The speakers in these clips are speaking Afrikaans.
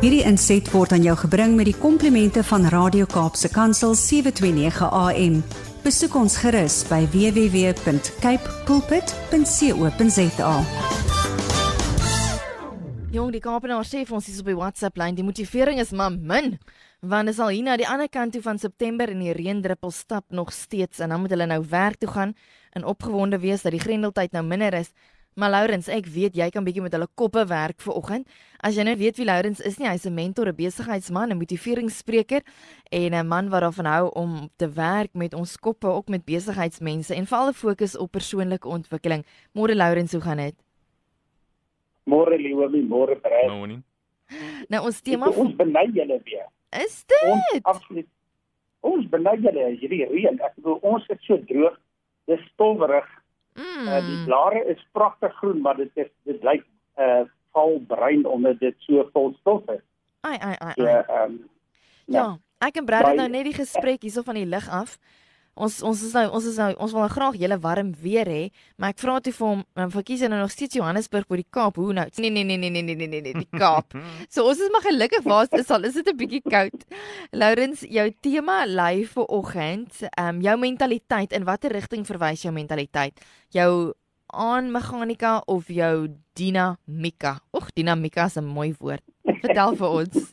Hierdie inset word aan jou gebring met die komplimente van Radio Kaapse Kansel 729 AM. Besoek ons gerus by www.cape pulpit.co.za. Jong, die Kaapenaar sê vir ons hier op die WhatsApp lyn, die motivering is maar min. Want is al hier na die ander kant toe van September en die reendruppel stap nog steeds en dan moet hulle nou werk toe gaan en opgewonde wees dat die grendeltyd nou minder is. Maar Lourens, ek weet jy kan bietjie met hulle koppe werk vir oggend. As jy nou weet wie Lourens is nie, hy's 'n mentor, 'n besigheidsman, 'n motiveringsspreker en 'n man wat daarvan hou om te werk met ons koppe, ook met besigheidsmense en veral fokus op persoonlike ontwikkeling. Môre Lourens, hoe gaan dit? Môre Leonie, môre Brad. Nou nie. Nou ons tema ons beny julle weer. is dit. Ons absoluut. Ons beny julle hierdie reën. Ek bedoel ons is so droog. Dis stowwerig. Mm. Uh, die blare is pragtig groen, maar dit is dit lyk uh val bruin omdat dit so vol stof is. Ai ai ai. So ai. ehm Ja, ek en Brad het nou net die gesprek hierso van die lig af. Ons ons is nou ons is nou ons wil nou graag julle warm weer hê, maar ek vra toe vir hom, um, verkies hy nou nog steeds Johannesburg by die Kaap. Hoe nou? Nee nee nee nee nee nee nee nee, nee die Kaap. so ons is maar gelukkig waar is al is dit 'n bietjie koud. Lourens, jou tema lei vir oggend, ehm um, jou mentaliteit in watter rigting verwys jou mentaliteit? Jou aan meganika of jou dinamika? Oeg, dinamika is 'n mooi woord. Vertel vir ons.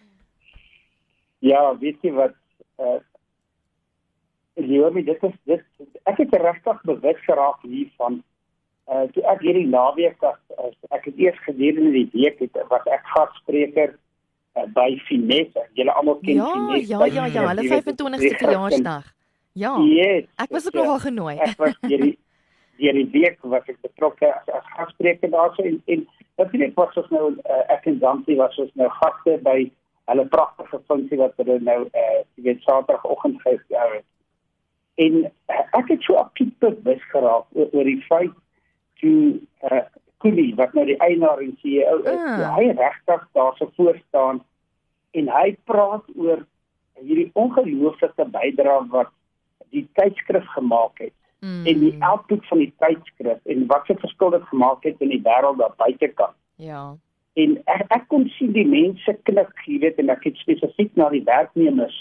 ja, weet jy wat uh Leonie, dit is dit ek het regtig bewus geraak hiervan uh toe ek hierdie naweek as, as ek het eers gedurende die week het was ek gasspreker uh, by Finesse. Julle almal ken Ja, Finesse. ja, ja, ja, hulle Finesse. 25ste verjaarsdag. Ja. Yes. Ek was ook ja. nogal genooi. ek was hierdie hierdie week was ek betrokke as, as gasspreker daarso en en natuurlik was ons nou uh, ek en Zanti was ons nou gaste by hulle pragtige funksie wat hulle nou uh jy weet Saterdagoggend gehou het. En uh, ek het so aktief bewus geraak oor, oor die feit toe uh Koenie wat nou die eienaar en CEO is, Ah. hy regtig daar so voor staan en hy praat oor hierdie ongelooflike bydrae wat die tydskrif gemaak het Mm, en die output van die tydskrif en wat se verskil dit gemaak het in die wêreld daar buitekant. Ja. En ek, ek kon sien die mense knik, jy weet, en ek het spesifiek na die werknemers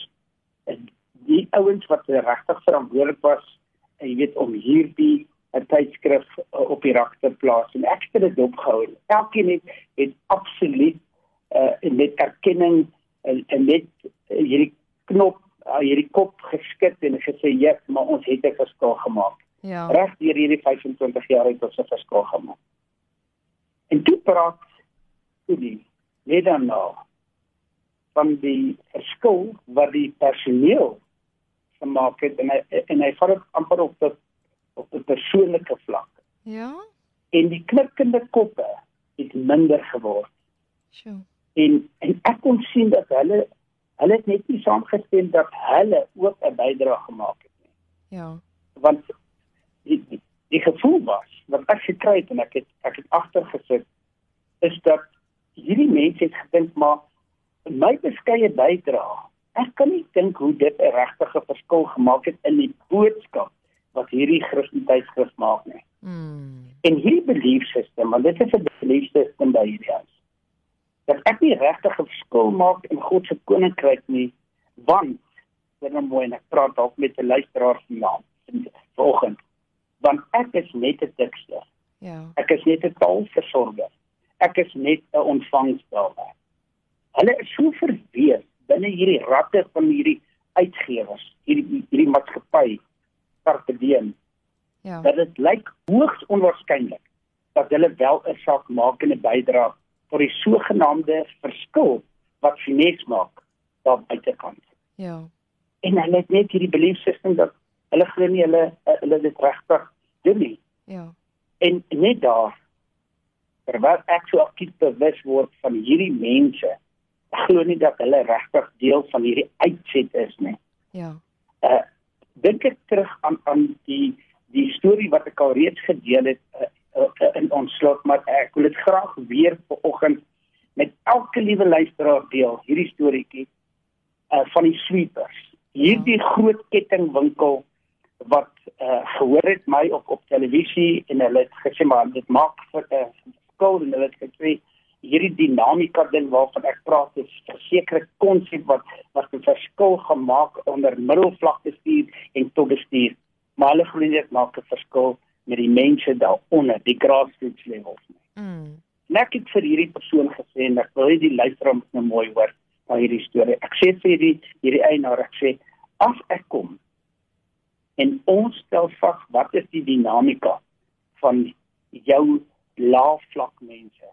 en die ouens wat regtig verantwoordelik was, en jy weet om hierdie 'n tydskrif uh, op die rak te plaas en ek het dit opgehou. Elkeen het het absoluut uh, met erkenning en, en net uh, hierdie knop uh, hierdie kop geskit en gesê ja, maar ons het 'n verskil gemaak Ja. reg deur hierdie 25 jaar het ons 'n verskil gemaak. En toe praat Koenie net daarna van die verskil wat die personeel gemaak het en hy en hy vat dit amper op die op 'n persoonlike vlak. Ja. En die knikkende koppe het minder geword. Sjoe. En en ek kon sien dat hulle hulle het net nie saamgestem dat hulle ook 'n bydrae gemaak het nie Ja. want die, die die gevoel was wat ek gekry het en ek het ek het agtergesit is dat hierdie mense het gedink maar my beskeie bydrae ek kan nie dink hoe dit 'n regtige verskil gemaak het in die boodskap wat hierdie Christentydskrif maak nie Mm. en hierdie belief system want dit is 'n belief system by hierdie huis dat ek nie regtig 'n verskil maak in God se koninkryk nie want dit is mooi en ek praat dalk met 'n luisteraar vanaand vanoggend want ek is net 'n tekster Ja. ek is net 'n taalversorger ek is net 'n ontvangstelwer hulle is so verwees binne hierdie ratte van hierdie uitgewers hierdie hierdie maatskappy Carpe Diem Ja. dat dit lyk hoogs onwaarskynlik dat hulle wel 'n saak maak en 'n bydra tot die sogenaamde verskil wat Finex maak daar buitekant. Ja. En hulle het net hierdie belief system dat hulle glo nie hulle hulle dit regtig doen nie. Ja. En net daar terwyl ek so aktief bewus word van hierdie mense, glo nie dat hulle regtig deel van hierdie uitset is nie. Ja. uh dink ek terug aan aan die die storie wat ek al reeds gedeel het uh, uh, in ons slot maar ek wil dit graag weer vanoggend met elke liewe luisteraar deel hierdie storieetjie uh van die sweepers. Hierdie ja. groot kettingwinkel wat uh gehoor het my op op televisie en hulle het gesê maar dit maak vir 'n uh, skool en hulle het gesê hierdie dinamika ding waarvan ek praat is 'n sekere konsep wat wat 'n verskil gemaak onder middelvlak bestuur en topbestuur. Maar hulle glo dit maak 'n verskil met die mense daaronder, die grassroots levels. Mm. Net ek vir hierdie persoon gesê en ek wil hê die luisteraar moet nou mooi hoor van hierdie storie. Ek sê vir hierdie hierdie eienaar ek sê as ek kom en ons stel vas wat is die dinamika van jou laafvlak mense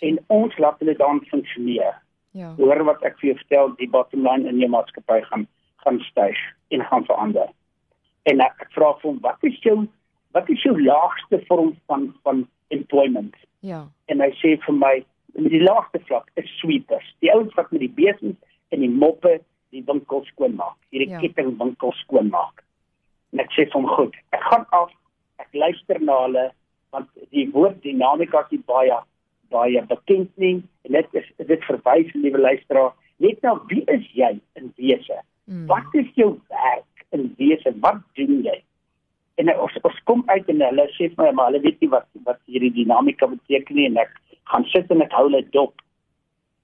en ons laat hulle dan funksioneer. Ja. Hoor wat ek vir jou vertel, die bottom line in jou maatskappy gaan gaan styg en gaan verander. En ek vra vir hom, wat is jou wat is jou laagste vorm van van employment? Ja. En hy sê vir my, die laagste vlak is sweepers. Die ouens wat met die besem en die moppe die winkel skoonmaak, hierdie ja. kettingwinkel skoonmaak. En ek sê vir hom, goed, ek gaan af, ek luister na hulle want die woord dinamika is baie baie bekend nie. En dit is dit verwys liewe luisteraar net na wie is jy in wese? Mm. wat is jou werk in wese? Wat doen jy? En ons ons kom uit en hulle sê vir my maar hulle weet nie wat wat hierdie dinamika beteken nie. En ek gaan sit en ek hou hulle dop.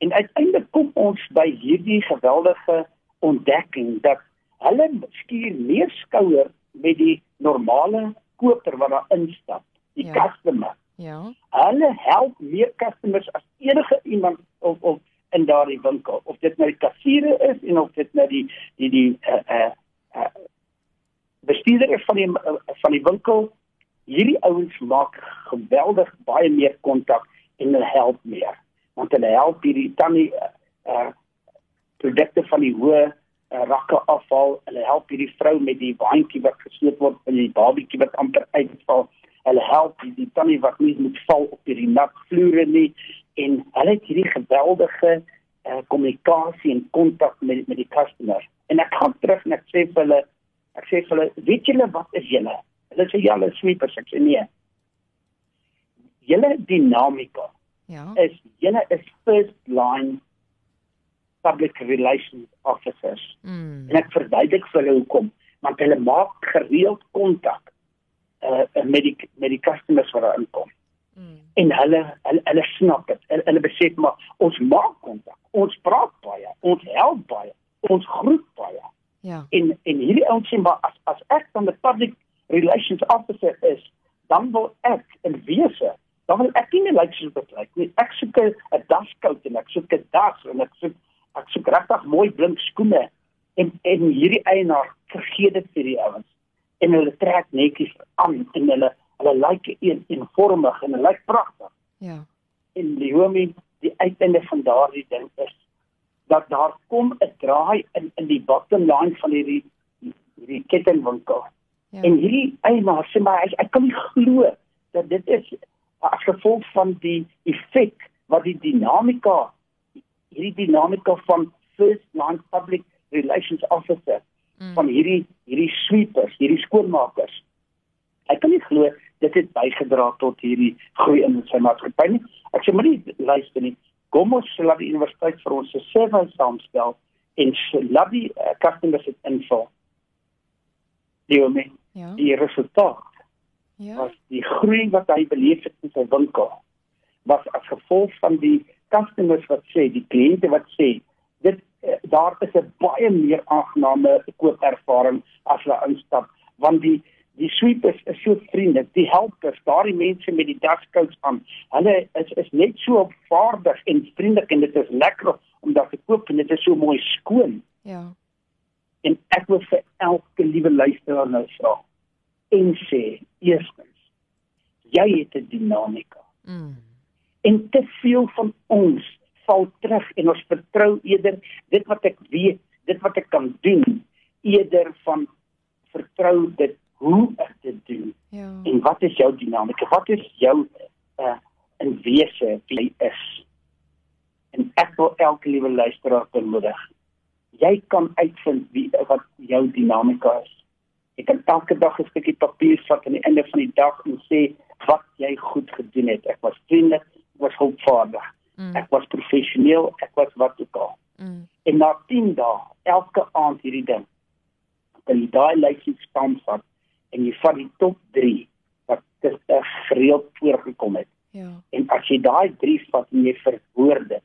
En uiteindelik kom ons by hierdie geweldige ontdekking dat hulle skuur meer skouer met die normale koper wat daar instap die ja. customer Ja. Hulle help meer customers as enige iemand of of in daardie winkel. Of dit nou die kassiere is en of dit nou die die die uh uh, uh bestuurder is van die uh, van die winkel. Hierdie ouens maak geweldig baie meer kontak en hulle help meer. Want hulle help hierdie tannie uh, uh produkte van die hoë uh, rakke afval. Hulle help hierdie vrou met die waantjie wat gesoot word en die babietjie wat amper uitval hulle help die, die tannie wat nie moet val op hierdie nat vloere nie. En hulle het hierdie geweldige eh, kommunikasie uh, en kontak met met die customer. En ek gaan terug en ek sê vir hulle ek sê vir hulle weet julle wat is julle? Hulle sê ja hulle sweepers. Ek sê nee. Julle dinamika ja. is julle is first line public relations officers. Mm. en ek verduidelik vir hulle hoekom. Want hulle maak gereeld kontak uh, met die met die customers wat daar inkom. Mm. En hulle hulle, hulle snap dit. Hulle, hulle besef maar ons maak kontak. Ons praat baie. Ons help baie. Ons groet baie. Ja. En en hierdie ouens sê maar as as ek dan die public relations officer is, dan wil ek in wese dan wil ek nie lyk soos wat lyk nie. Ek soek 'n daskout en ek soek 'n das en ek soek ek soek regtig mooi blink skoene en en hierdie eienaar vergeet dit vir die ouens en hulle trek netjies aan en hulle hulle lyk een eenvormig en hulle lyk pragtig. Ja. En die homie die uiteinde van daardie ding is dat daar kom 'n draai in in die bottom line van hierdie hierdie kettingwinkel. Ja. En hierdie eienaar sê maar ek, ek kan nie glo dat dit is as gevolg van die effek wat die dinamika hierdie dinamika van first line public relations officer mm. van hierdie hierdie sweepers, hierdie skoonmakers. Ek kan nie glo dit het bygedra tot hierdie groei in sy maatskappy nie. Ek sê maar nie luister nie. Kom ons laat die universiteit vir ons se survey saamstel en laat die uh, customers dit invul. Die ome, ja. die resultaat. Ja. Was die groei wat hy beleef het in sy winkel was as gevolg van die customers wat sê, die kliënte wat sê, dit daar is 'n baie meer aangename koopervaring as hulle instap want die die sweepers is so vriendelik die helpers daardie mense met die daskouts aan hulle is is net so opvaardig en vriendelik en dit is lekker om daar te koop en dit is so mooi skoon. Ja. En ek wil vir elke liewe luisteraar nou vra en sê eerstens jy het 'n dinamika mm. en te veel van ons val terug en ons vertrou eerder dit wat ek weet, dit wat ek kan doen eerder van vertrou dit hoe ek dit doen. Ja. En wat is jou dinamika? Wat is jou uh in wese wie jy is? En ek wil elke liewe luisteraar bemoedig. Jy kan uitvind wie wat jou dinamika is. Ek kan elke dag 'n stukkie papier vat aan die einde van die dag en sê wat jy goed gedoen het. Ek was vriendelik, ek was hulpvaardig. Mm. Ek was professioneel, ek was wat ook al. Mm. En na 10 dae, elke aand hierdie ding. Dan jy daai lysie staan vat en jy vat die top 3 wat dit gereeld voorgekom het. Ja. En as jy daai brief vat en jy verwoord dit.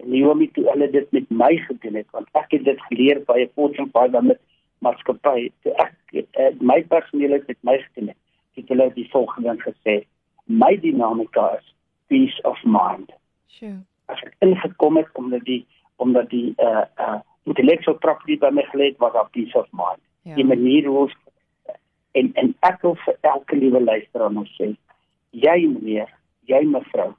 En Naomi toe hulle dit met my gedoen het, want ek het dit geleer by 'n Fortune 500 maatskappy. Toe ek uh, my personeel het met my gedoen het. Het hulle die volgende gesê: "My dinamika is peace of mind." Sjoe. As ek ingekom het omdat die omdat die uh uh intellectual property by my gelê het, was daar peace of mind. Ja. Die manier hoe ons en en ek wil vir elke liewe luisteraar nog sê, jy meneer, jy mevrou,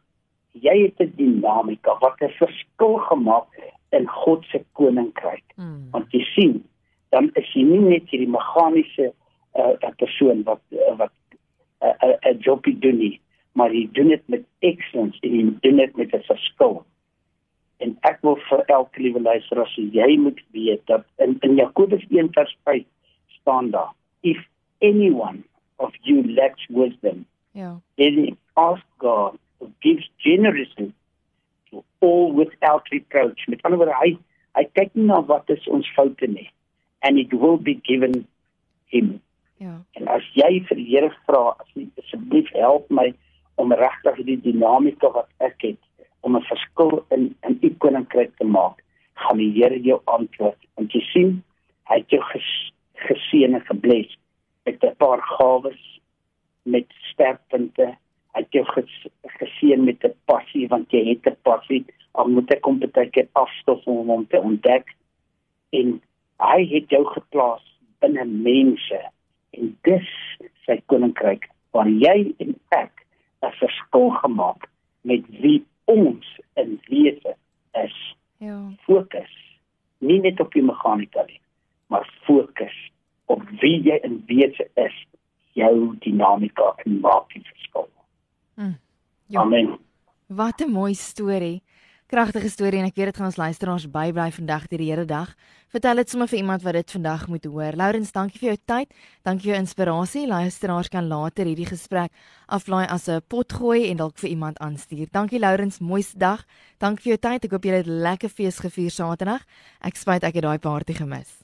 jy het 'n dinamika wat 'n verskil gemaak in God se koninkryk. Mm. Want jy sien, dan is jy nie net hierdie meganiese uh, 'n persoon wat uh, wat 'n uh, 'n uh, jobie doen nie, maar jy doen dit met excellence en jy doen dit met 'n verskil. En ek wil vir elke liewe luisteraar sê jy moet weet dat in in Jakobus 1:5 staan daar if anyone of you lacks wisdom Ja. then ask God who gives generously to all without reproach. Met ander woorde, hy hy kyk nie na wat is ons foute nie and it will be given him. Ja. En as jy vir die Here vra, asseblief help my om regtig die dinamika wat ek het om 'n verskil in in u koninkryk te maak, gaan die Here jou antwoord. Want jy sien, hy het jou ges, geseën en gebless met 'n paar gawes met sterkpunte. Hy het jou ges, geseën met 'n passie want jy het 'n passie. Al moet ek kom baie keer afstof om hom te ontdek. En hy het jou geplaas binne mense en dis sy koninkryk waar jy en ek 'n verskil gemaak met wie ons in wese is. Ja. Fokus nie net op die meganika nie, maar fokus op wie jy in wese is, jou dinamika en maak die verskil. Mm. Ja. Amen. Wat 'n mooi storie. Kragtige storie en ek weet dit gaan ons luisteraars bybly vandag deur die hele dag. Vertel dit sommer vir iemand wat dit vandag moet hoor. Lourens, dankie vir jou tyd. Dankie vir jou inspirasie. Luisteraars kan later hierdie gesprek aflaai as 'n potgooi en dalk vir iemand aanstuur. Dankie Lourens, mooiste dag. Dankie vir jou tyd. Ek hoop jy het 'n lekker fees gevier Saterdag. Ek spyt ek het daai party gemis.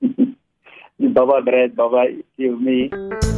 Baba Brad, baba you me.